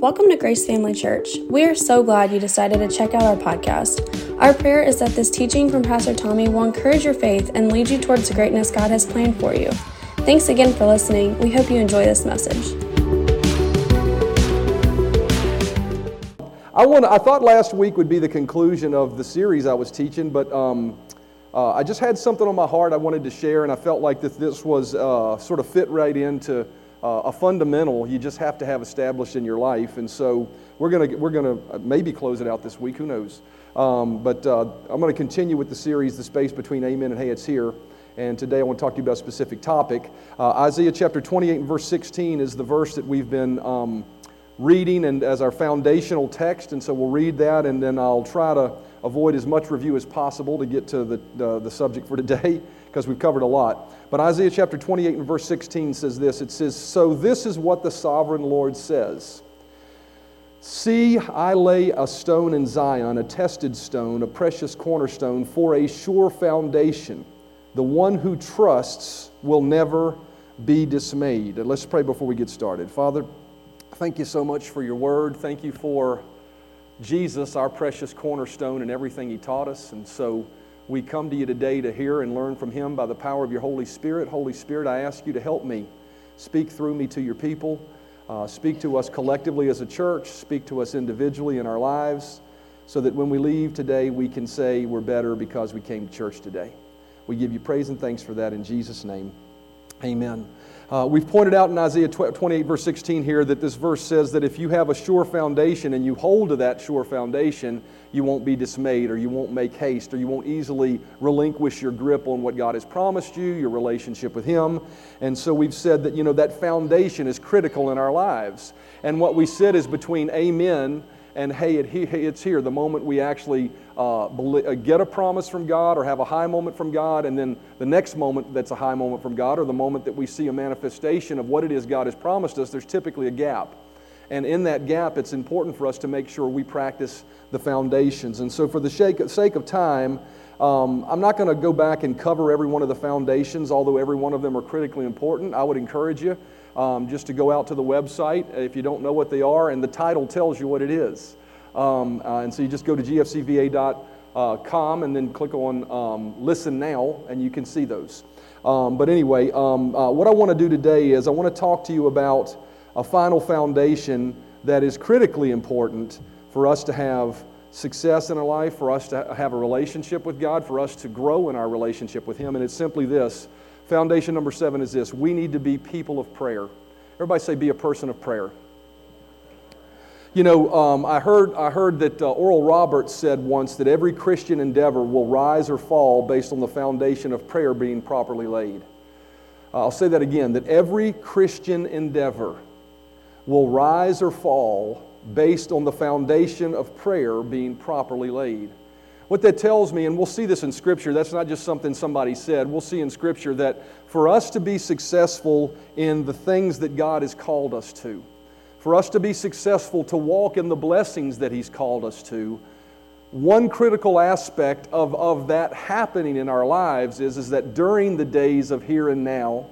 Welcome to Grace Family Church. We are so glad you decided to check out our podcast. Our prayer is that this teaching from Pastor Tommy will encourage your faith and lead you towards the greatness God has planned for you. Thanks again for listening. We hope you enjoy this message. I want. I thought last week would be the conclusion of the series I was teaching, but um, uh, I just had something on my heart I wanted to share, and I felt like that this was uh, sort of fit right into uh, a fundamental you just have to have established in your life. And so we're gonna we're gonna maybe close it out this week. Who knows? Um, but uh, I'm going to continue with the series, The Space Between Amen and Hey, It's Here. And today I want to talk to you about a specific topic. Uh, Isaiah chapter 28 and verse 16 is the verse that we've been. Um, reading and as our foundational text, and so we'll read that, and then I'll try to avoid as much review as possible to get to the, the subject for today because we've covered a lot. But Isaiah chapter 28 and verse 16 says this It says, So this is what the sovereign Lord says See, I lay a stone in Zion, a tested stone, a precious cornerstone, for a sure foundation. The one who trusts will never be dismayed. And let's pray before we get started. Father, thank you so much for your word. Thank you for Jesus, our precious cornerstone, and everything he taught us. And so we come to you today to hear and learn from him by the power of your Holy Spirit. Holy Spirit, I ask you to help me. Speak through me to your people. Uh, speak to us collectively as a church. Speak to us individually in our lives so that when we leave today, we can say we're better because we came to church today. We give you praise and thanks for that in Jesus' name. Amen. Uh, we've pointed out in Isaiah 28, verse 16 here, that this verse says that if you have a sure foundation and you hold to that sure foundation, you won't be dismayed or you won't make haste or you won't easily relinquish your grip on what God has promised you, your relationship with Him. And so we've said that, you know, that foundation is critical in our lives. And what we said is between amen and hey, it, it's here. The moment we actually uh, uh, get a promise from God or have a high moment from God, and then the next moment that's a high moment from God, or the moment that we see a manifestation of what it is God has promised us, there's typically a gap. And in that gap, it's important for us to make sure we practice the foundations. And so, for the sake of time, um, I'm not going to go back and cover every one of the foundations, although every one of them are critically important. I would encourage you um, just to go out to the website if you don't know what they are, and the title tells you what it is. Um, uh, and so you just go to gfcva.com and then click on um, Listen Now, and you can see those. Um, but anyway, um, uh, what I want to do today is I want to talk to you about a final foundation that is critically important for us to have success in our life, for us to have a relationship with God, for us to grow in our relationship with Him. And it's simply this Foundation number seven is this we need to be people of prayer. Everybody say, be a person of prayer. You know, um, I, heard, I heard that uh, Oral Roberts said once that every Christian endeavor will rise or fall based on the foundation of prayer being properly laid. Uh, I'll say that again that every Christian endeavor will rise or fall based on the foundation of prayer being properly laid. What that tells me, and we'll see this in Scripture, that's not just something somebody said. We'll see in Scripture that for us to be successful in the things that God has called us to, for us to be successful to walk in the blessings that He's called us to, one critical aspect of, of that happening in our lives is, is that during the days of here and now,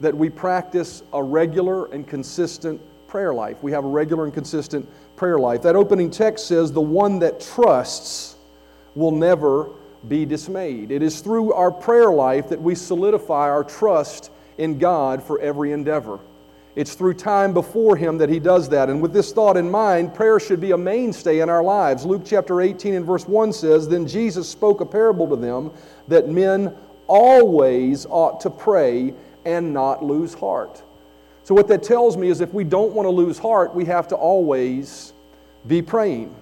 that we practice a regular and consistent prayer life. We have a regular and consistent prayer life. That opening text says, the one that trusts will never be dismayed. It is through our prayer life that we solidify our trust in God for every endeavor. It's through time before Him that He does that. And with this thought in mind, prayer should be a mainstay in our lives. Luke chapter 18 and verse 1 says Then Jesus spoke a parable to them that men always ought to pray and not lose heart. So, what that tells me is if we don't want to lose heart, we have to always be praying.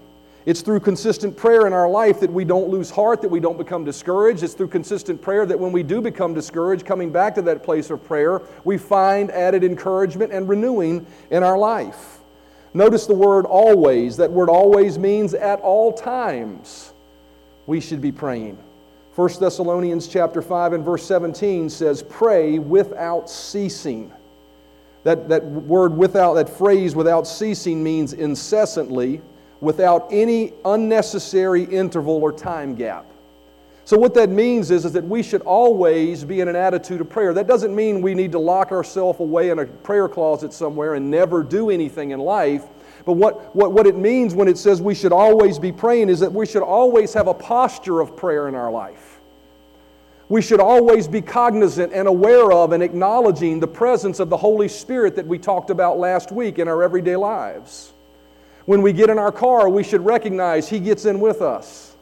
It's through consistent prayer in our life that we don't lose heart, that we don't become discouraged. It's through consistent prayer that when we do become discouraged, coming back to that place of prayer, we find added encouragement and renewing in our life. Notice the word always. That word always means at all times we should be praying. 1 Thessalonians chapter 5 and verse 17 says, Pray without ceasing. That, that word without, that phrase without ceasing means incessantly without any unnecessary interval or time gap. So, what that means is, is that we should always be in an attitude of prayer. That doesn't mean we need to lock ourselves away in a prayer closet somewhere and never do anything in life. But what, what, what it means when it says we should always be praying is that we should always have a posture of prayer in our life. We should always be cognizant and aware of and acknowledging the presence of the Holy Spirit that we talked about last week in our everyday lives. When we get in our car, we should recognize He gets in with us,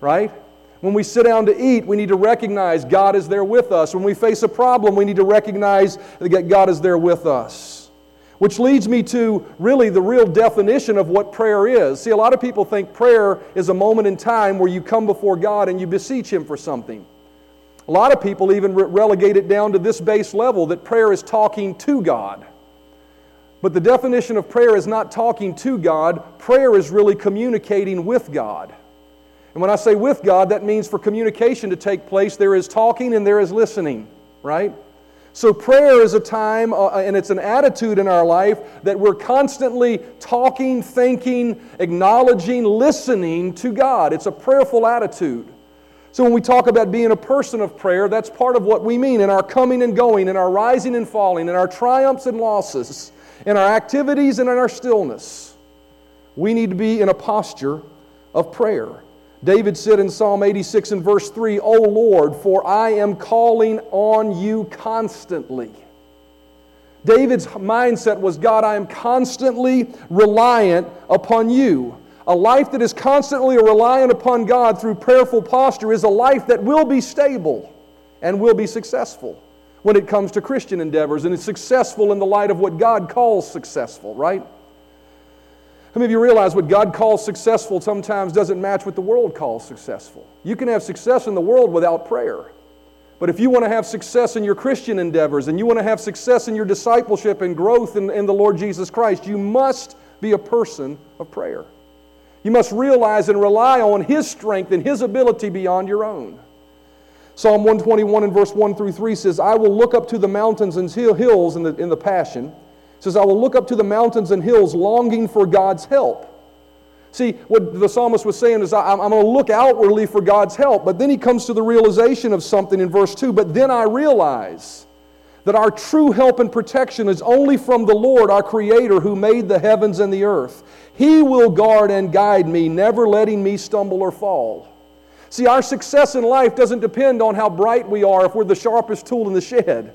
right? When we sit down to eat, we need to recognize God is there with us. When we face a problem, we need to recognize that God is there with us. Which leads me to really the real definition of what prayer is. See, a lot of people think prayer is a moment in time where you come before God and you beseech Him for something. A lot of people even relegate it down to this base level that prayer is talking to God. But the definition of prayer is not talking to God, prayer is really communicating with God. And when I say with God, that means for communication to take place, there is talking and there is listening, right? So prayer is a time uh, and it's an attitude in our life that we're constantly talking, thinking, acknowledging, listening to God. It's a prayerful attitude. So when we talk about being a person of prayer, that's part of what we mean in our coming and going, in our rising and falling, in our triumphs and losses, in our activities and in our stillness. We need to be in a posture of prayer. David said in Psalm 86 and verse 3, O Lord, for I am calling on you constantly. David's mindset was God, I am constantly reliant upon you. A life that is constantly reliant upon God through prayerful posture is a life that will be stable and will be successful when it comes to Christian endeavors and is successful in the light of what God calls successful, right? How many of you realize what God calls successful sometimes doesn't match what the world calls successful? You can have success in the world without prayer. But if you want to have success in your Christian endeavors and you want to have success in your discipleship and growth in, in the Lord Jesus Christ, you must be a person of prayer. You must realize and rely on His strength and His ability beyond your own. Psalm 121 and verse 1 through 3 says, I will look up to the mountains and hills in the, in the Passion says, I will look up to the mountains and hills longing for God's help. See, what the psalmist was saying is, I'm, I'm going to look outwardly for God's help. But then he comes to the realization of something in verse 2. But then I realize that our true help and protection is only from the Lord, our Creator, who made the heavens and the earth. He will guard and guide me, never letting me stumble or fall. See, our success in life doesn't depend on how bright we are if we're the sharpest tool in the shed.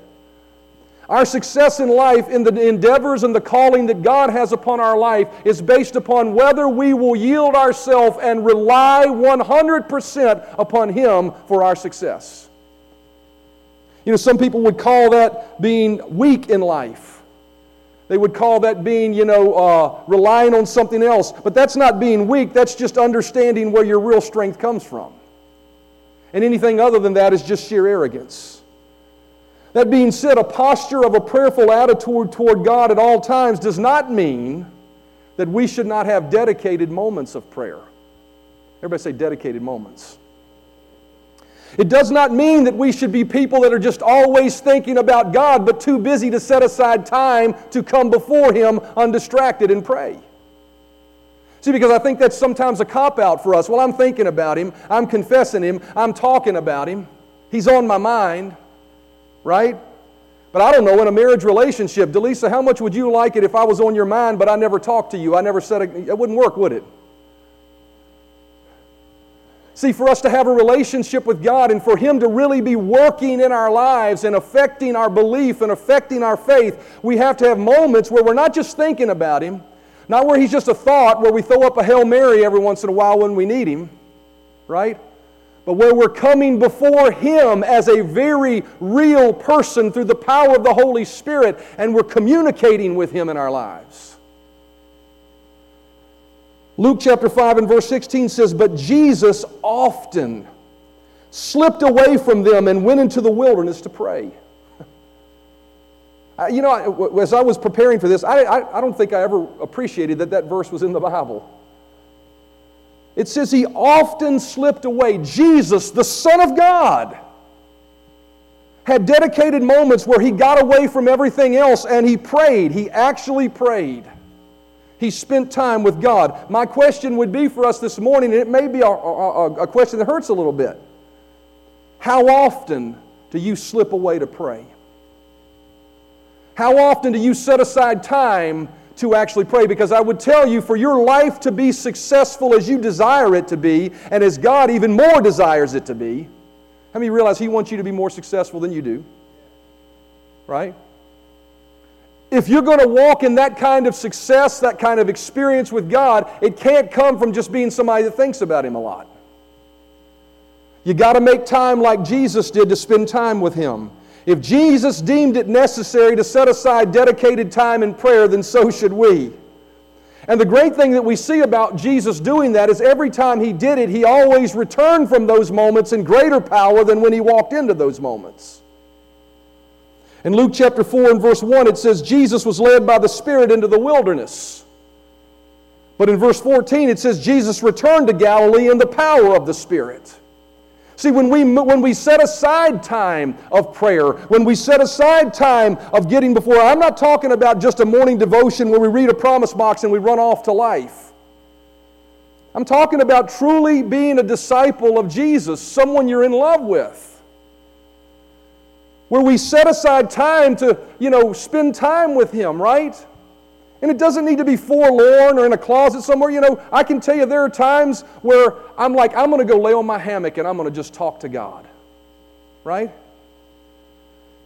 Our success in life, in the endeavors and the calling that God has upon our life, is based upon whether we will yield ourselves and rely 100% upon Him for our success. You know, some people would call that being weak in life. They would call that being, you know, uh, relying on something else. But that's not being weak, that's just understanding where your real strength comes from. And anything other than that is just sheer arrogance. That being said, a posture of a prayerful attitude toward God at all times does not mean that we should not have dedicated moments of prayer. Everybody say dedicated moments. It does not mean that we should be people that are just always thinking about God, but too busy to set aside time to come before Him undistracted and pray. See, because I think that's sometimes a cop out for us. Well, I'm thinking about Him, I'm confessing Him, I'm talking about Him, He's on my mind right? But I don't know, in a marriage relationship, Delisa, how much would you like it if I was on your mind, but I never talked to you? I never said it. It wouldn't work, would it? See, for us to have a relationship with God and for Him to really be working in our lives and affecting our belief and affecting our faith, we have to have moments where we're not just thinking about Him, not where He's just a thought, where we throw up a Hail Mary every once in a while when we need Him, right? but where we're coming before Him as a very real person through the power of the Holy Spirit and we're communicating with Him in our lives. Luke chapter 5 and verse 16 says, But Jesus often slipped away from them and went into the wilderness to pray. Uh, you know, as I was preparing for this, I, I, I don't think I ever appreciated that that verse was in the Bible. It says he often slipped away. Jesus, the Son of God, had dedicated moments where he got away from everything else and he prayed. He actually prayed. He spent time with God. My question would be for us this morning, and it may be a, a, a question that hurts a little bit. How often do you slip away to pray? How often do you set aside time to actually pray? Because I would tell you, for your life to be successful as you desire it to be, and as God even more desires it to be, how many realize He wants you to be more successful than you do? Right? If you're going to walk in that kind of success, that kind of experience with God, it can't come from just being somebody that thinks about Him a lot. You got to make time like Jesus did to spend time with Him. If Jesus deemed it necessary to set aside dedicated time in prayer, then so should we. And the great thing that we see about Jesus doing that is every time he did it, he always returned from those moments in greater power than when he walked into those moments. In Luke chapter 4 and verse 1, it says, Jesus was led by the Spirit into the wilderness. But in verse 14, it says, Jesus returned to Galilee in the power of the Spirit. See, when we, when we set aside time of prayer, when we set aside time of getting before, I'm not talking about just a morning devotion where we read a promise box and we run off to life. I'm talking about truly being a disciple of Jesus, someone you're in love with. Where we set aside time to, you know, spend time with Him, right? And it doesn't need to be forlorn or in a closet somewhere. You know, I can tell you there are times where I'm like, I'm going to go lay on my hammock and I'm going to just talk to God. Right?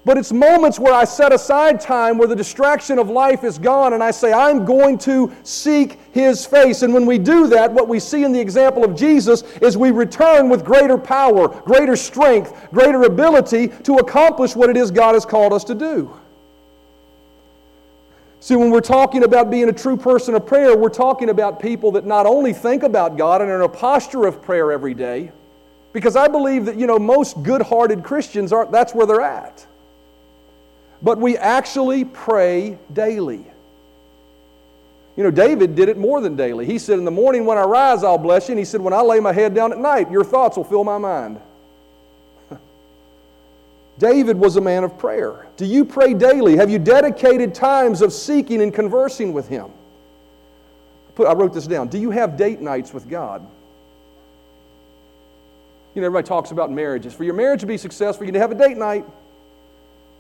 But it's moments where I set aside time where the distraction of life is gone and I say, I'm going to seek His face. And when we do that, what we see in the example of Jesus is we return with greater power, greater strength, greater ability to accomplish what it is God has called us to do. See, when we're talking about being a true person of prayer, we're talking about people that not only think about God and are in a posture of prayer every day, because I believe that, you know, most good hearted Christians are, that's where they're at. But we actually pray daily. You know, David did it more than daily. He said, In the morning when I rise, I'll bless you. And he said, When I lay my head down at night, your thoughts will fill my mind. David was a man of prayer. Do you pray daily? Have you dedicated times of seeking and conversing with Him? I wrote this down. Do you have date nights with God? You know, everybody talks about marriages. For your marriage to be successful, you need to have a date night.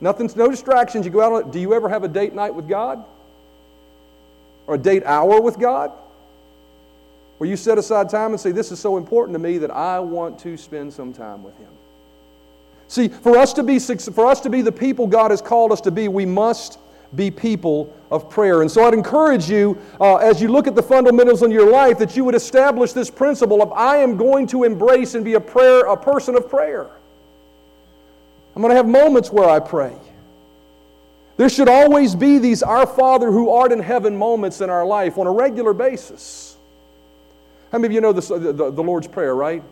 Nothing's no distractions. You go out on it. Do you ever have a date night with God? Or a date hour with God? Where you set aside time and say, This is so important to me that I want to spend some time with Him. See, for us to be for us to be the people God has called us to be, we must be people of prayer. And so I'd encourage you, uh, as you look at the fundamentals in your life, that you would establish this principle of I am going to embrace and be a prayer, a person of prayer. I'm going to have moments where I pray. There should always be these Our Father who art in heaven moments in our life on a regular basis. How many of you know the, the Lord's Prayer, right?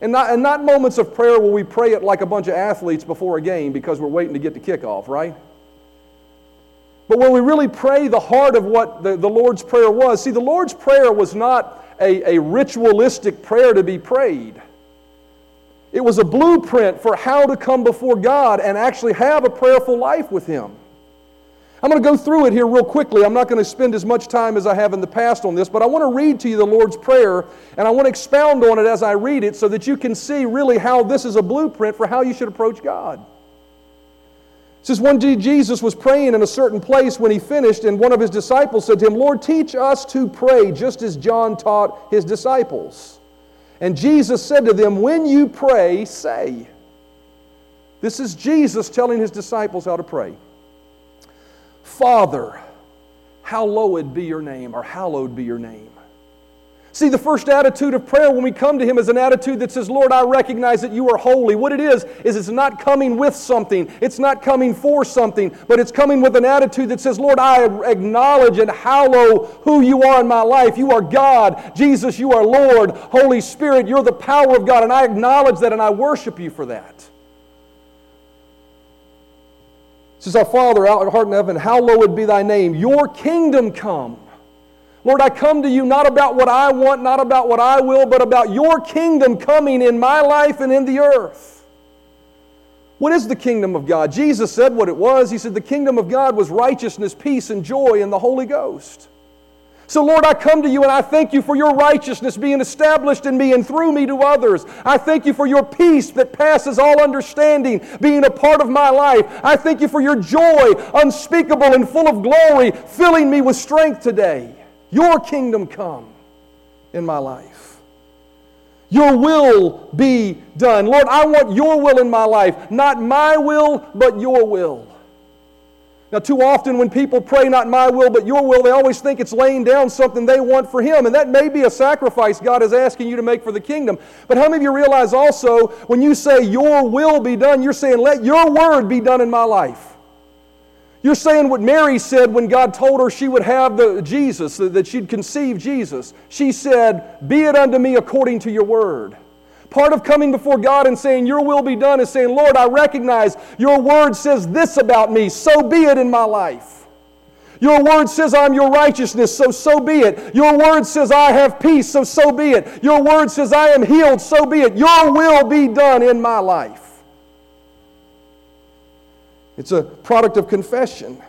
And not, and not moments of prayer where we pray it like a bunch of athletes before a game because we're waiting to get the kickoff, right? But when we really pray the heart of what the, the Lord's Prayer was, see, the Lord's Prayer was not a, a ritualistic prayer to be prayed. It was a blueprint for how to come before God and actually have a prayerful life with Him. I'm going to go through it here real quickly. I'm not going to spend as much time as I have in the past on this, but I want to read to you the Lord's Prayer and I want to expound on it as I read it so that you can see really how this is a blueprint for how you should approach God. It says, One day Jesus was praying in a certain place when he finished, and one of his disciples said to him, Lord, teach us to pray just as John taught his disciples. And Jesus said to them, When you pray, say. This is Jesus telling his disciples how to pray. Father, hallowed be your name, or hallowed be your name. See, the first attitude of prayer when we come to Him is an attitude that says, Lord, I recognize that you are holy. What it is, is it's not coming with something, it's not coming for something, but it's coming with an attitude that says, Lord, I acknowledge and hallow who you are in my life. You are God. Jesus, you are Lord. Holy Spirit, you're the power of God, and I acknowledge that and I worship you for that. Says, Our Father, out in heart in heaven, hallowed be thy name. Your kingdom come. Lord, I come to you not about what I want, not about what I will, but about your kingdom coming in my life and in the earth. What is the kingdom of God? Jesus said what it was. He said the kingdom of God was righteousness, peace, and joy in the Holy Ghost. So, Lord, I come to you and I thank you for your righteousness being established in me and through me to others. I thank you for your peace that passes all understanding being a part of my life. I thank you for your joy, unspeakable and full of glory, filling me with strength today. Your kingdom come in my life. Your will be done. Lord, I want your will in my life. Not my will, but your will. Now, too often when people pray, not my will, but your will, they always think it's laying down something they want for Him. And that may be a sacrifice God is asking you to make for the kingdom. But how many of you realize also when you say, Your will be done, you're saying, Let your word be done in my life? You're saying what Mary said when God told her she would have the Jesus, that she'd conceive Jesus. She said, Be it unto me according to your word. Part of coming before God and saying, Your will be done, is saying, Lord, I recognize your word says this about me, so be it in my life. Your word says I'm your righteousness, so so be it. Your word says I have peace, so so be it. Your word says I am healed, so be it. Your will be done in my life. It's a product of confession.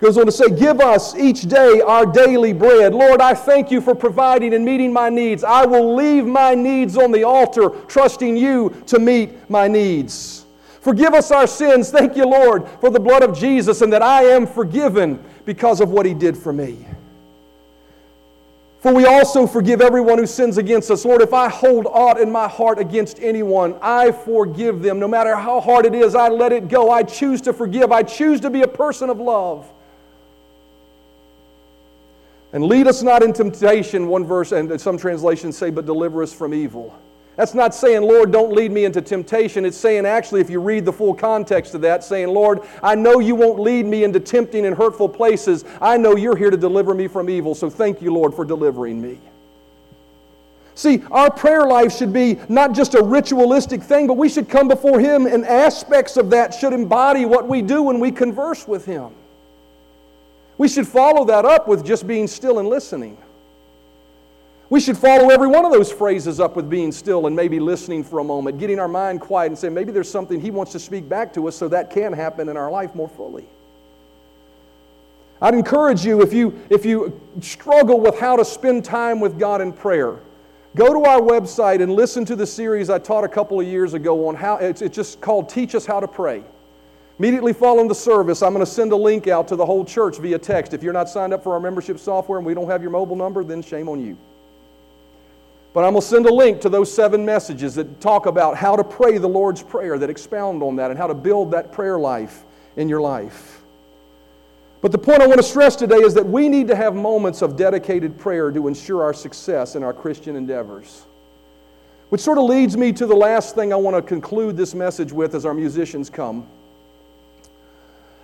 Goes on to say, Give us each day our daily bread. Lord, I thank you for providing and meeting my needs. I will leave my needs on the altar, trusting you to meet my needs. Forgive us our sins. Thank you, Lord, for the blood of Jesus and that I am forgiven because of what he did for me. For we also forgive everyone who sins against us. Lord, if I hold aught in my heart against anyone, I forgive them. No matter how hard it is, I let it go. I choose to forgive. I choose to be a person of love. And lead us not in temptation, one verse, and some translations say, but deliver us from evil. That's not saying, Lord, don't lead me into temptation. It's saying, actually, if you read the full context of that, saying, Lord, I know you won't lead me into tempting and hurtful places. I know you're here to deliver me from evil. So thank you, Lord, for delivering me. See, our prayer life should be not just a ritualistic thing, but we should come before Him, and aspects of that should embody what we do when we converse with Him. We should follow that up with just being still and listening. We should follow every one of those phrases up with being still and maybe listening for a moment, getting our mind quiet and saying, maybe there's something He wants to speak back to us so that can happen in our life more fully. I'd encourage you if you, if you struggle with how to spend time with God in prayer, go to our website and listen to the series I taught a couple of years ago on how it's, it's just called Teach Us How to Pray. Immediately following the service, I'm going to send a link out to the whole church via text. If you're not signed up for our membership software and we don't have your mobile number, then shame on you. But I'm going to send a link to those seven messages that talk about how to pray the Lord's Prayer, that expound on that, and how to build that prayer life in your life. But the point I want to stress today is that we need to have moments of dedicated prayer to ensure our success in our Christian endeavors. Which sort of leads me to the last thing I want to conclude this message with as our musicians come.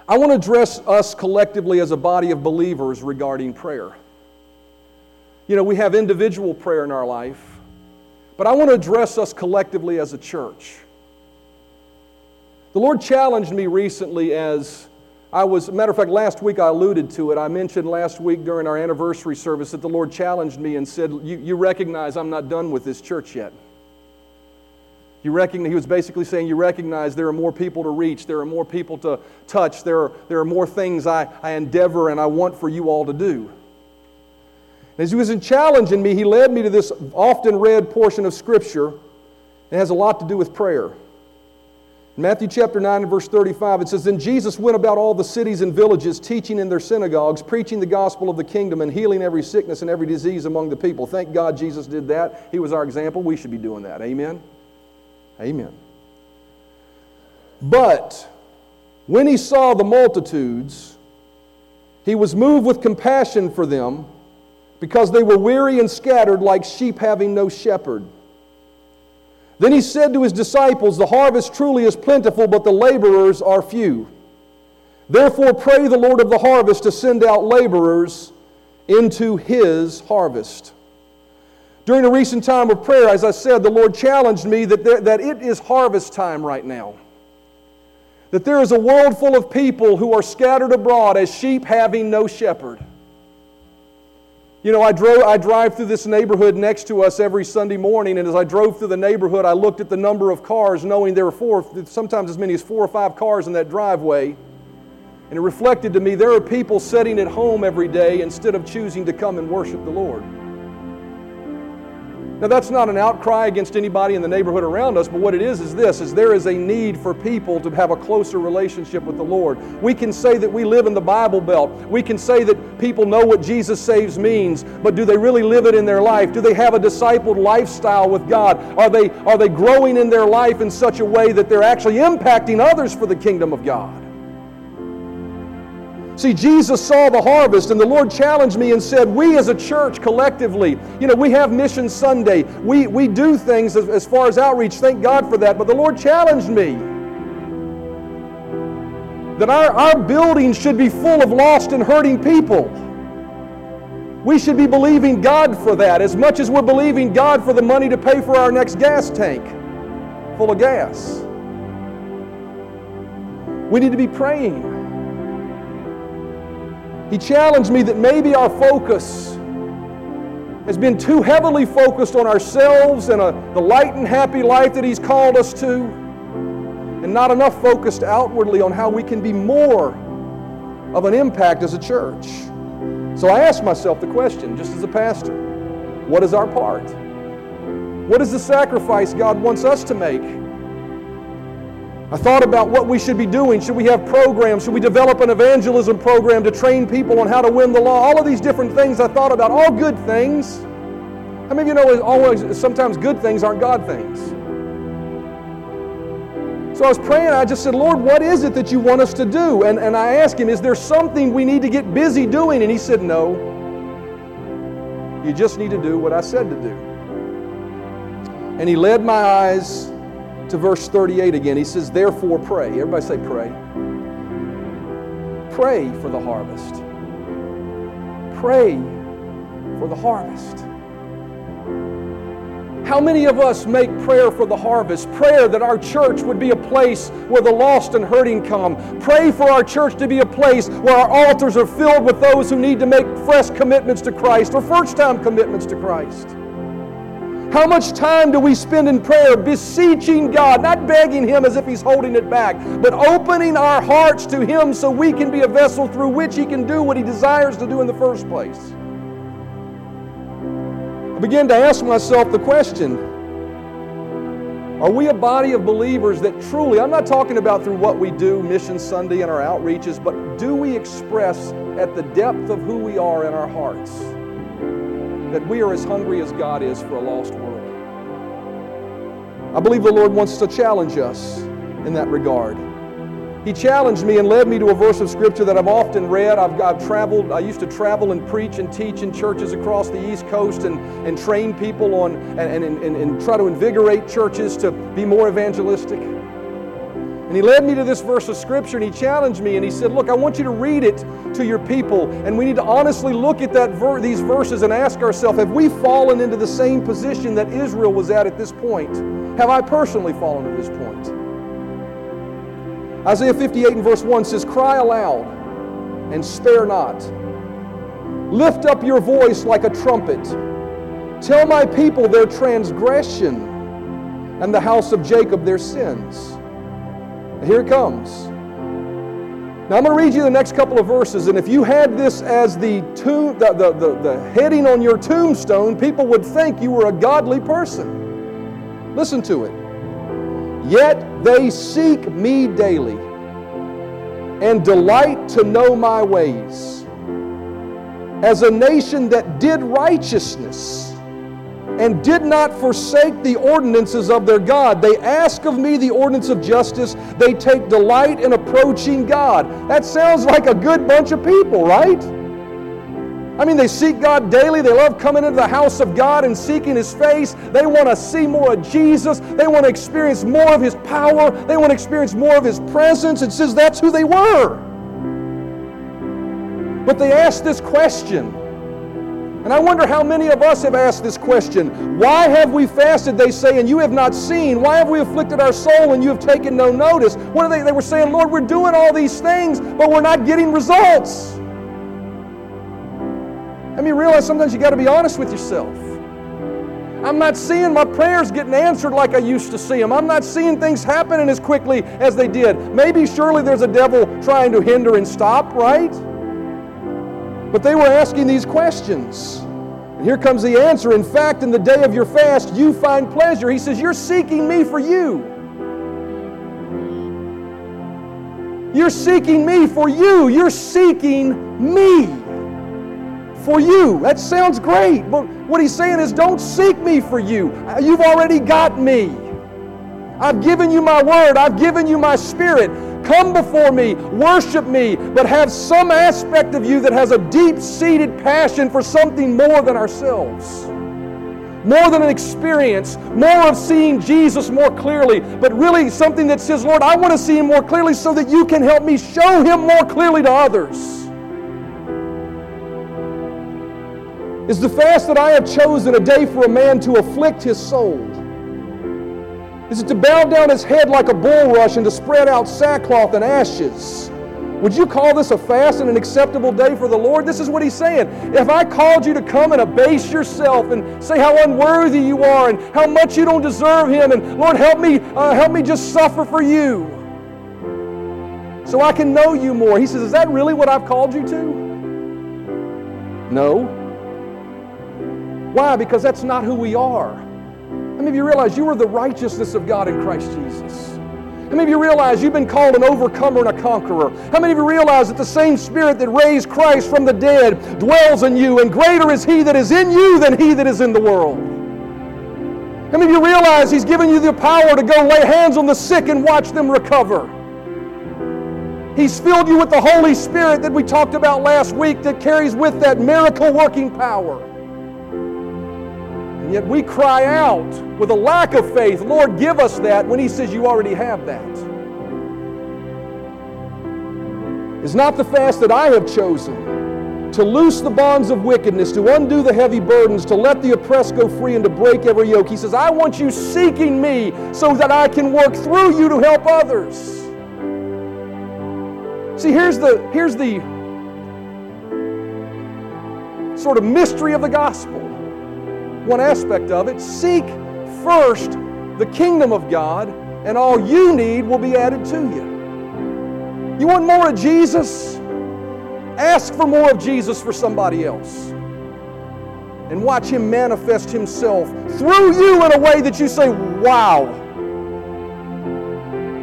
I want to address us collectively as a body of believers regarding prayer. You know, we have individual prayer in our life, but I want to address us collectively as a church. The Lord challenged me recently as I was, matter of fact, last week I alluded to it. I mentioned last week during our anniversary service that the Lord challenged me and said, You, you recognize I'm not done with this church yet. You recognize, he was basically saying, You recognize there are more people to reach, there are more people to touch, there are, there are more things I, I endeavor and I want for you all to do. As he was challenging me, he led me to this often read portion of Scripture. It has a lot to do with prayer. In Matthew chapter 9 and verse 35, it says, Then Jesus went about all the cities and villages, teaching in their synagogues, preaching the gospel of the kingdom, and healing every sickness and every disease among the people. Thank God Jesus did that. He was our example. We should be doing that. Amen. Amen. But when he saw the multitudes, he was moved with compassion for them because they were weary and scattered like sheep having no shepherd. Then he said to his disciples, The harvest truly is plentiful, but the laborers are few. Therefore, pray the Lord of the harvest to send out laborers into his harvest. During a recent time of prayer, as I said, the Lord challenged me that, there, that it is harvest time right now. That there is a world full of people who are scattered abroad as sheep having no shepherd. You know, I, drove, I drive through this neighborhood next to us every Sunday morning, and as I drove through the neighborhood, I looked at the number of cars, knowing there were four, sometimes as many as four or five cars in that driveway. And it reflected to me there are people sitting at home every day instead of choosing to come and worship the Lord. Now that's not an outcry against anybody in the neighborhood around us, but what it is is this is there is a need for people to have a closer relationship with the Lord. We can say that we live in the Bible Belt. We can say that people know what Jesus saves means, but do they really live it in their life? Do they have a discipled lifestyle with God? Are they are they growing in their life in such a way that they're actually impacting others for the kingdom of God? See, Jesus saw the harvest, and the Lord challenged me and said, We as a church collectively, you know, we have Mission Sunday. We, we do things as, as far as outreach. Thank God for that. But the Lord challenged me that our, our building should be full of lost and hurting people. We should be believing God for that as much as we're believing God for the money to pay for our next gas tank full of gas. We need to be praying. He challenged me that maybe our focus has been too heavily focused on ourselves and a, the light and happy life that He's called us to, and not enough focused outwardly on how we can be more of an impact as a church. So I asked myself the question, just as a pastor what is our part? What is the sacrifice God wants us to make? I thought about what we should be doing. Should we have programs? Should we develop an evangelism program to train people on how to win the law? All of these different things I thought about, all good things. How many of you know always sometimes good things aren't God things? So I was praying, I just said, Lord, what is it that you want us to do? And, and I asked him, Is there something we need to get busy doing? And he said, No. You just need to do what I said to do. And he led my eyes to verse 38 again. He says, Therefore pray. Everybody say, pray. Pray for the harvest. Pray for the harvest. How many of us make prayer for the harvest? Prayer that our church would be a place where the lost and hurting come. Pray for our church to be a place where our altars are filled with those who need to make fresh commitments to Christ or first time commitments to Christ. How much time do we spend in prayer beseeching God, not begging Him as if He's holding it back, but opening our hearts to Him so we can be a vessel through which He can do what He desires to do in the first place? I began to ask myself the question Are we a body of believers that truly, I'm not talking about through what we do, Mission Sunday and our outreaches, but do we express at the depth of who we are in our hearts that we are as hungry as God is for a lost world? I believe the Lord wants to challenge us in that regard. He challenged me and led me to a verse of Scripture that I've often read. I've, I've traveled, I used to travel and preach and teach in churches across the East Coast and, and train people on and, and, and, and try to invigorate churches to be more evangelistic. And he led me to this verse of Scripture and he challenged me and he said, Look, I want you to read it to your people. And we need to honestly look at that ver- these verses and ask ourselves, have we fallen into the same position that Israel was at at this point? Have I personally fallen to this point? Isaiah 58 and verse 1 says, Cry aloud and spare not. Lift up your voice like a trumpet. Tell my people their transgression and the house of Jacob their sins. Here it comes. Now I'm going to read you the next couple of verses, and if you had this as the, tomb, the, the, the, the heading on your tombstone, people would think you were a godly person. Listen to it. Yet they seek me daily and delight to know my ways. As a nation that did righteousness and did not forsake the ordinances of their God, they ask of me the ordinance of justice. They take delight in approaching God. That sounds like a good bunch of people, right? I mean, they seek God daily. They love coming into the house of God and seeking His face. They want to see more of Jesus. They want to experience more of His power. They want to experience more of His presence. It says that's who they were. But they asked this question. And I wonder how many of us have asked this question. Why have we fasted, they say, and you have not seen? Why have we afflicted our soul and you have taken no notice? What are they? They were saying, Lord, we're doing all these things, but we're not getting results. I mean, realize sometimes you got to be honest with yourself. I'm not seeing my prayers getting answered like I used to see them. I'm not seeing things happening as quickly as they did. Maybe, surely, there's a devil trying to hinder and stop, right? But they were asking these questions. And here comes the answer. In fact, in the day of your fast, you find pleasure. He says, You're seeking me for you. You're seeking me for you. You're seeking me for you. That sounds great. But what he's saying is, don't seek me for you. You've already got me. I've given you my word. I've given you my spirit. Come before me, worship me, but have some aspect of you that has a deep seated passion for something more than ourselves. More than an experience, more of seeing Jesus more clearly, but really something that says, Lord, I want to see Him more clearly so that you can help me show Him more clearly to others. Is the fast that I have chosen a day for a man to afflict his soul? Is it to bow down his head like a bulrush and to spread out sackcloth and ashes? Would you call this a fast and an acceptable day for the Lord? This is what he's saying. If I called you to come and abase yourself and say how unworthy you are and how much you don't deserve him, and Lord, help me, uh, help me just suffer for you so I can know you more. He says, Is that really what I've called you to? No. Why? Because that's not who we are. Many of you realize you are the righteousness of God in Christ Jesus? How many of you realize you've been called an overcomer and a conqueror? How many of you realize that the same Spirit that raised Christ from the dead dwells in you, and greater is He that is in you than He that is in the world? How many of you realize He's given you the power to go lay hands on the sick and watch them recover? He's filled you with the Holy Spirit that we talked about last week that carries with that miracle working power. And yet we cry out with a lack of faith, Lord, give us that, when He says you already have that. Is not the fast that I have chosen to loose the bonds of wickedness, to undo the heavy burdens, to let the oppressed go free, and to break every yoke. He says, I want you seeking me so that I can work through you to help others. See, here's the, here's the sort of mystery of the gospel one aspect of it. Seek first the kingdom of God, and all you need will be added to you. You want more of Jesus? Ask for more of Jesus for somebody else. And watch Him manifest Himself through you in a way that you say, wow.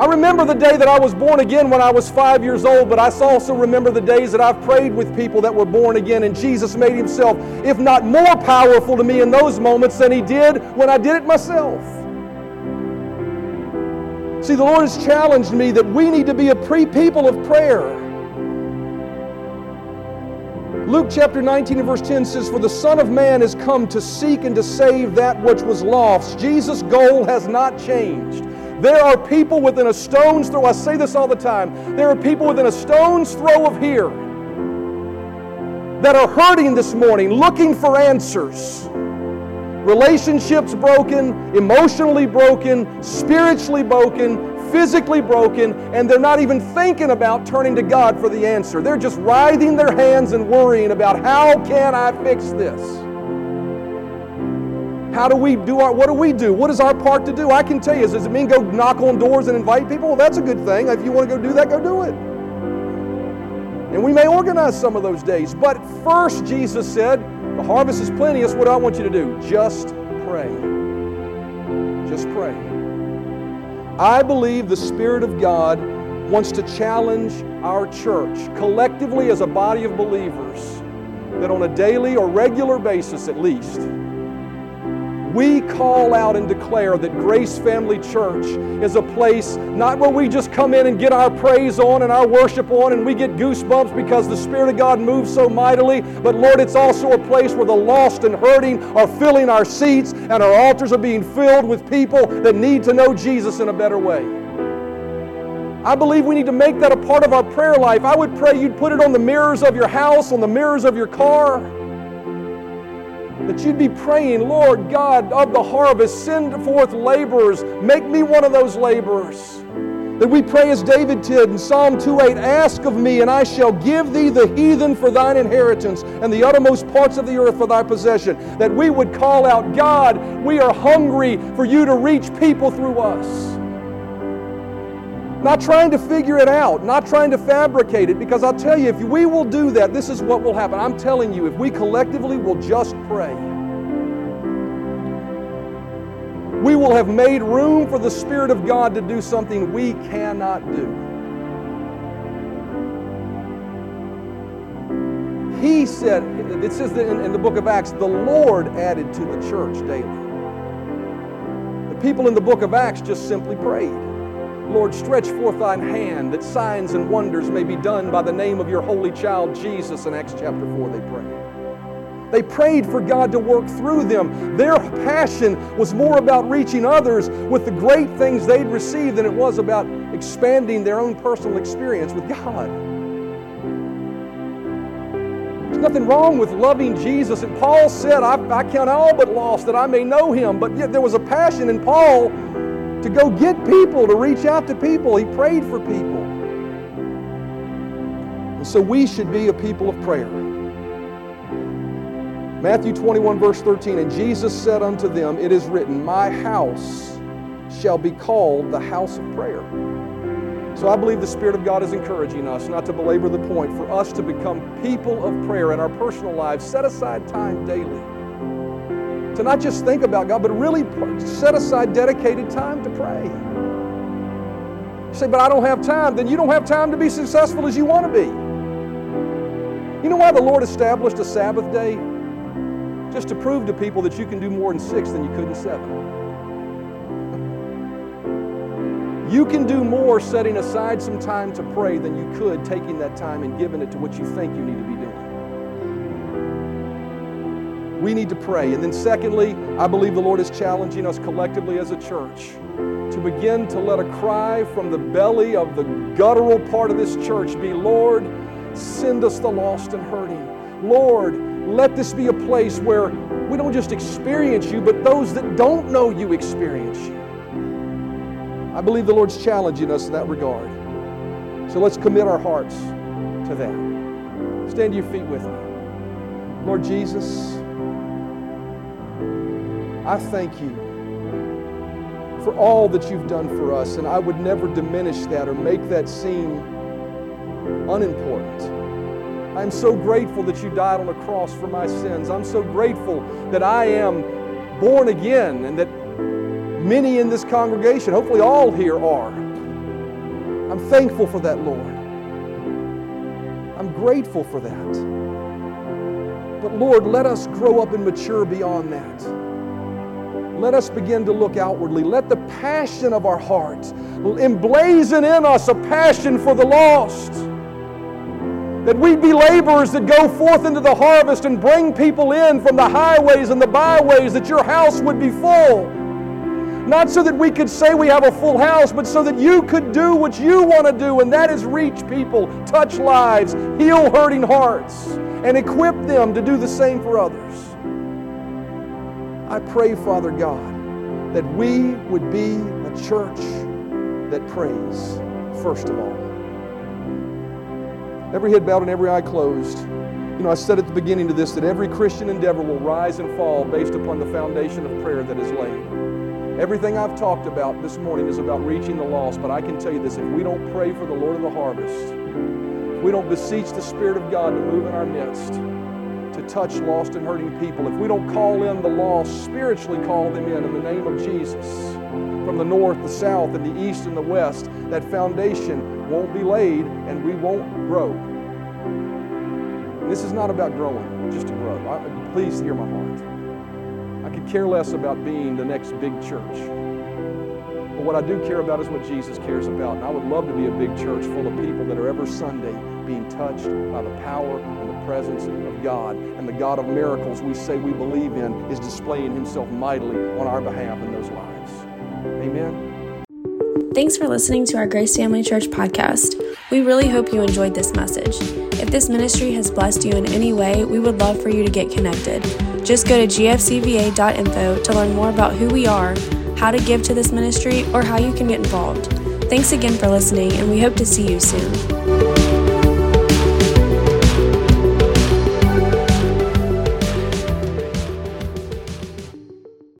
I remember the day that I was born again when I was five years old, but I also remember the days that I've prayed with people that were born again, and Jesus made Himself, if not more powerful to me in those moments than He did when I did it myself. See, the Lord has challenged me that we need to be a pre people of prayer. Luke chapter 19 and verse 10 says, For the Son of Man has come to seek and to save that which was lost. Jesus' goal has not changed. There are people within a stone's throw. I say this all the time. There are people within a stone's throw of here that are hurting this morning, looking for answers. Relationships broken, emotionally broken, spiritually broken, physically broken, and they're not even thinking about turning to God for the answer. They're just writhing their hands and worrying about how can I fix this? How do we do our, what do we do? What is our part to do? I can tell you, does it mean go knock on doors and invite people? Well, that's a good thing. If you want to go do that, go do it. And we may organize some of those days. But first, Jesus said, the harvest is plenteous. What do I want you to do? Just pray. Just pray. I believe the Spirit of God wants to challenge our church collectively as a body of believers that on a daily or regular basis at least, we call out and declare that Grace Family Church is a place not where we just come in and get our praise on and our worship on and we get goosebumps because the Spirit of God moves so mightily, but Lord, it's also a place where the lost and hurting are filling our seats and our altars are being filled with people that need to know Jesus in a better way. I believe we need to make that a part of our prayer life. I would pray you'd put it on the mirrors of your house, on the mirrors of your car that you'd be praying, Lord God of the harvest, send forth laborers. Make me one of those laborers. That we pray as David did in Psalm 2:8, Ask of me, and I shall give thee the heathen for thine inheritance, and the uttermost parts of the earth for thy possession. That we would call out, God, we are hungry for you to reach people through us. Not trying to figure it out, not trying to fabricate it, because I'll tell you, if we will do that, this is what will happen. I'm telling you, if we collectively will just pray, we will have made room for the Spirit of God to do something we cannot do. He said, it says in, in the book of Acts, the Lord added to the church daily. The people in the book of Acts just simply prayed. Lord, stretch forth thine hand that signs and wonders may be done by the name of your holy child Jesus. In Acts chapter 4, they prayed. They prayed for God to work through them. Their passion was more about reaching others with the great things they'd received than it was about expanding their own personal experience with God. There's nothing wrong with loving Jesus. And Paul said, I, I count all but lost that I may know him. But yet there was a passion in Paul to go get people, to reach out to people. He prayed for people. And so we should be a people of prayer. Matthew 21, verse 13, and Jesus said unto them, It is written, My house shall be called the house of prayer. So I believe the Spirit of God is encouraging us, not to belabor the point, for us to become people of prayer in our personal lives. Set aside time daily to not just think about God, but really set aside dedicated time to pray. You say, but I don't have time. Then you don't have time to be successful as you want to be. You know why the Lord established a Sabbath day? Just to prove to people that you can do more in six than you could in seven. You can do more setting aside some time to pray than you could taking that time and giving it to what you think you need to be doing. We need to pray. And then, secondly, I believe the Lord is challenging us collectively as a church to begin to let a cry from the belly of the guttural part of this church be Lord, send us the lost and hurting. Lord, let this be a place where we don't just experience you, but those that don't know you experience you. I believe the Lord's challenging us in that regard. So let's commit our hearts to that. Stand to your feet with me. Lord Jesus, I thank you for all that you've done for us, and I would never diminish that or make that seem unimportant. I'm so grateful that you died on the cross for my sins. I'm so grateful that I am born again and that many in this congregation, hopefully all here are. I'm thankful for that, Lord. I'm grateful for that. But Lord, let us grow up and mature beyond that. Let us begin to look outwardly. Let the passion of our hearts emblazon in us a passion for the lost. That we'd be laborers that go forth into the harvest and bring people in from the highways and the byways, that your house would be full. Not so that we could say we have a full house, but so that you could do what you want to do, and that is reach people, touch lives, heal hurting hearts, and equip them to do the same for others. I pray, Father God, that we would be a church that prays, first of all. Every head bowed and every eye closed. You know, I said at the beginning of this that every Christian endeavor will rise and fall based upon the foundation of prayer that is laid. Everything I've talked about this morning is about reaching the lost, but I can tell you this if we don't pray for the Lord of the harvest, we don't beseech the Spirit of God to move in our midst, to touch lost and hurting people, if we don't call in the lost, spiritually call them in in the name of Jesus, from the north, the south, and the east and the west, that foundation won't be laid and we won't grow. This is not about growing, just to grow. I, please hear my heart. I could care less about being the next big church. But what I do care about is what Jesus cares about. And I would love to be a big church full of people that are every Sunday being touched by the power presence of God. And the God of miracles we say we believe in is displaying himself mightily on our behalf in those lives. Amen. Thanks for listening to our Grace Family Church podcast. We really hope you enjoyed this message. If this ministry has blessed you in any way, we would love for you to get connected. Just go to gfcva.info to learn more about who we are, how to give to this ministry, or how you can get involved. Thanks again for listening, and we hope to see you soon.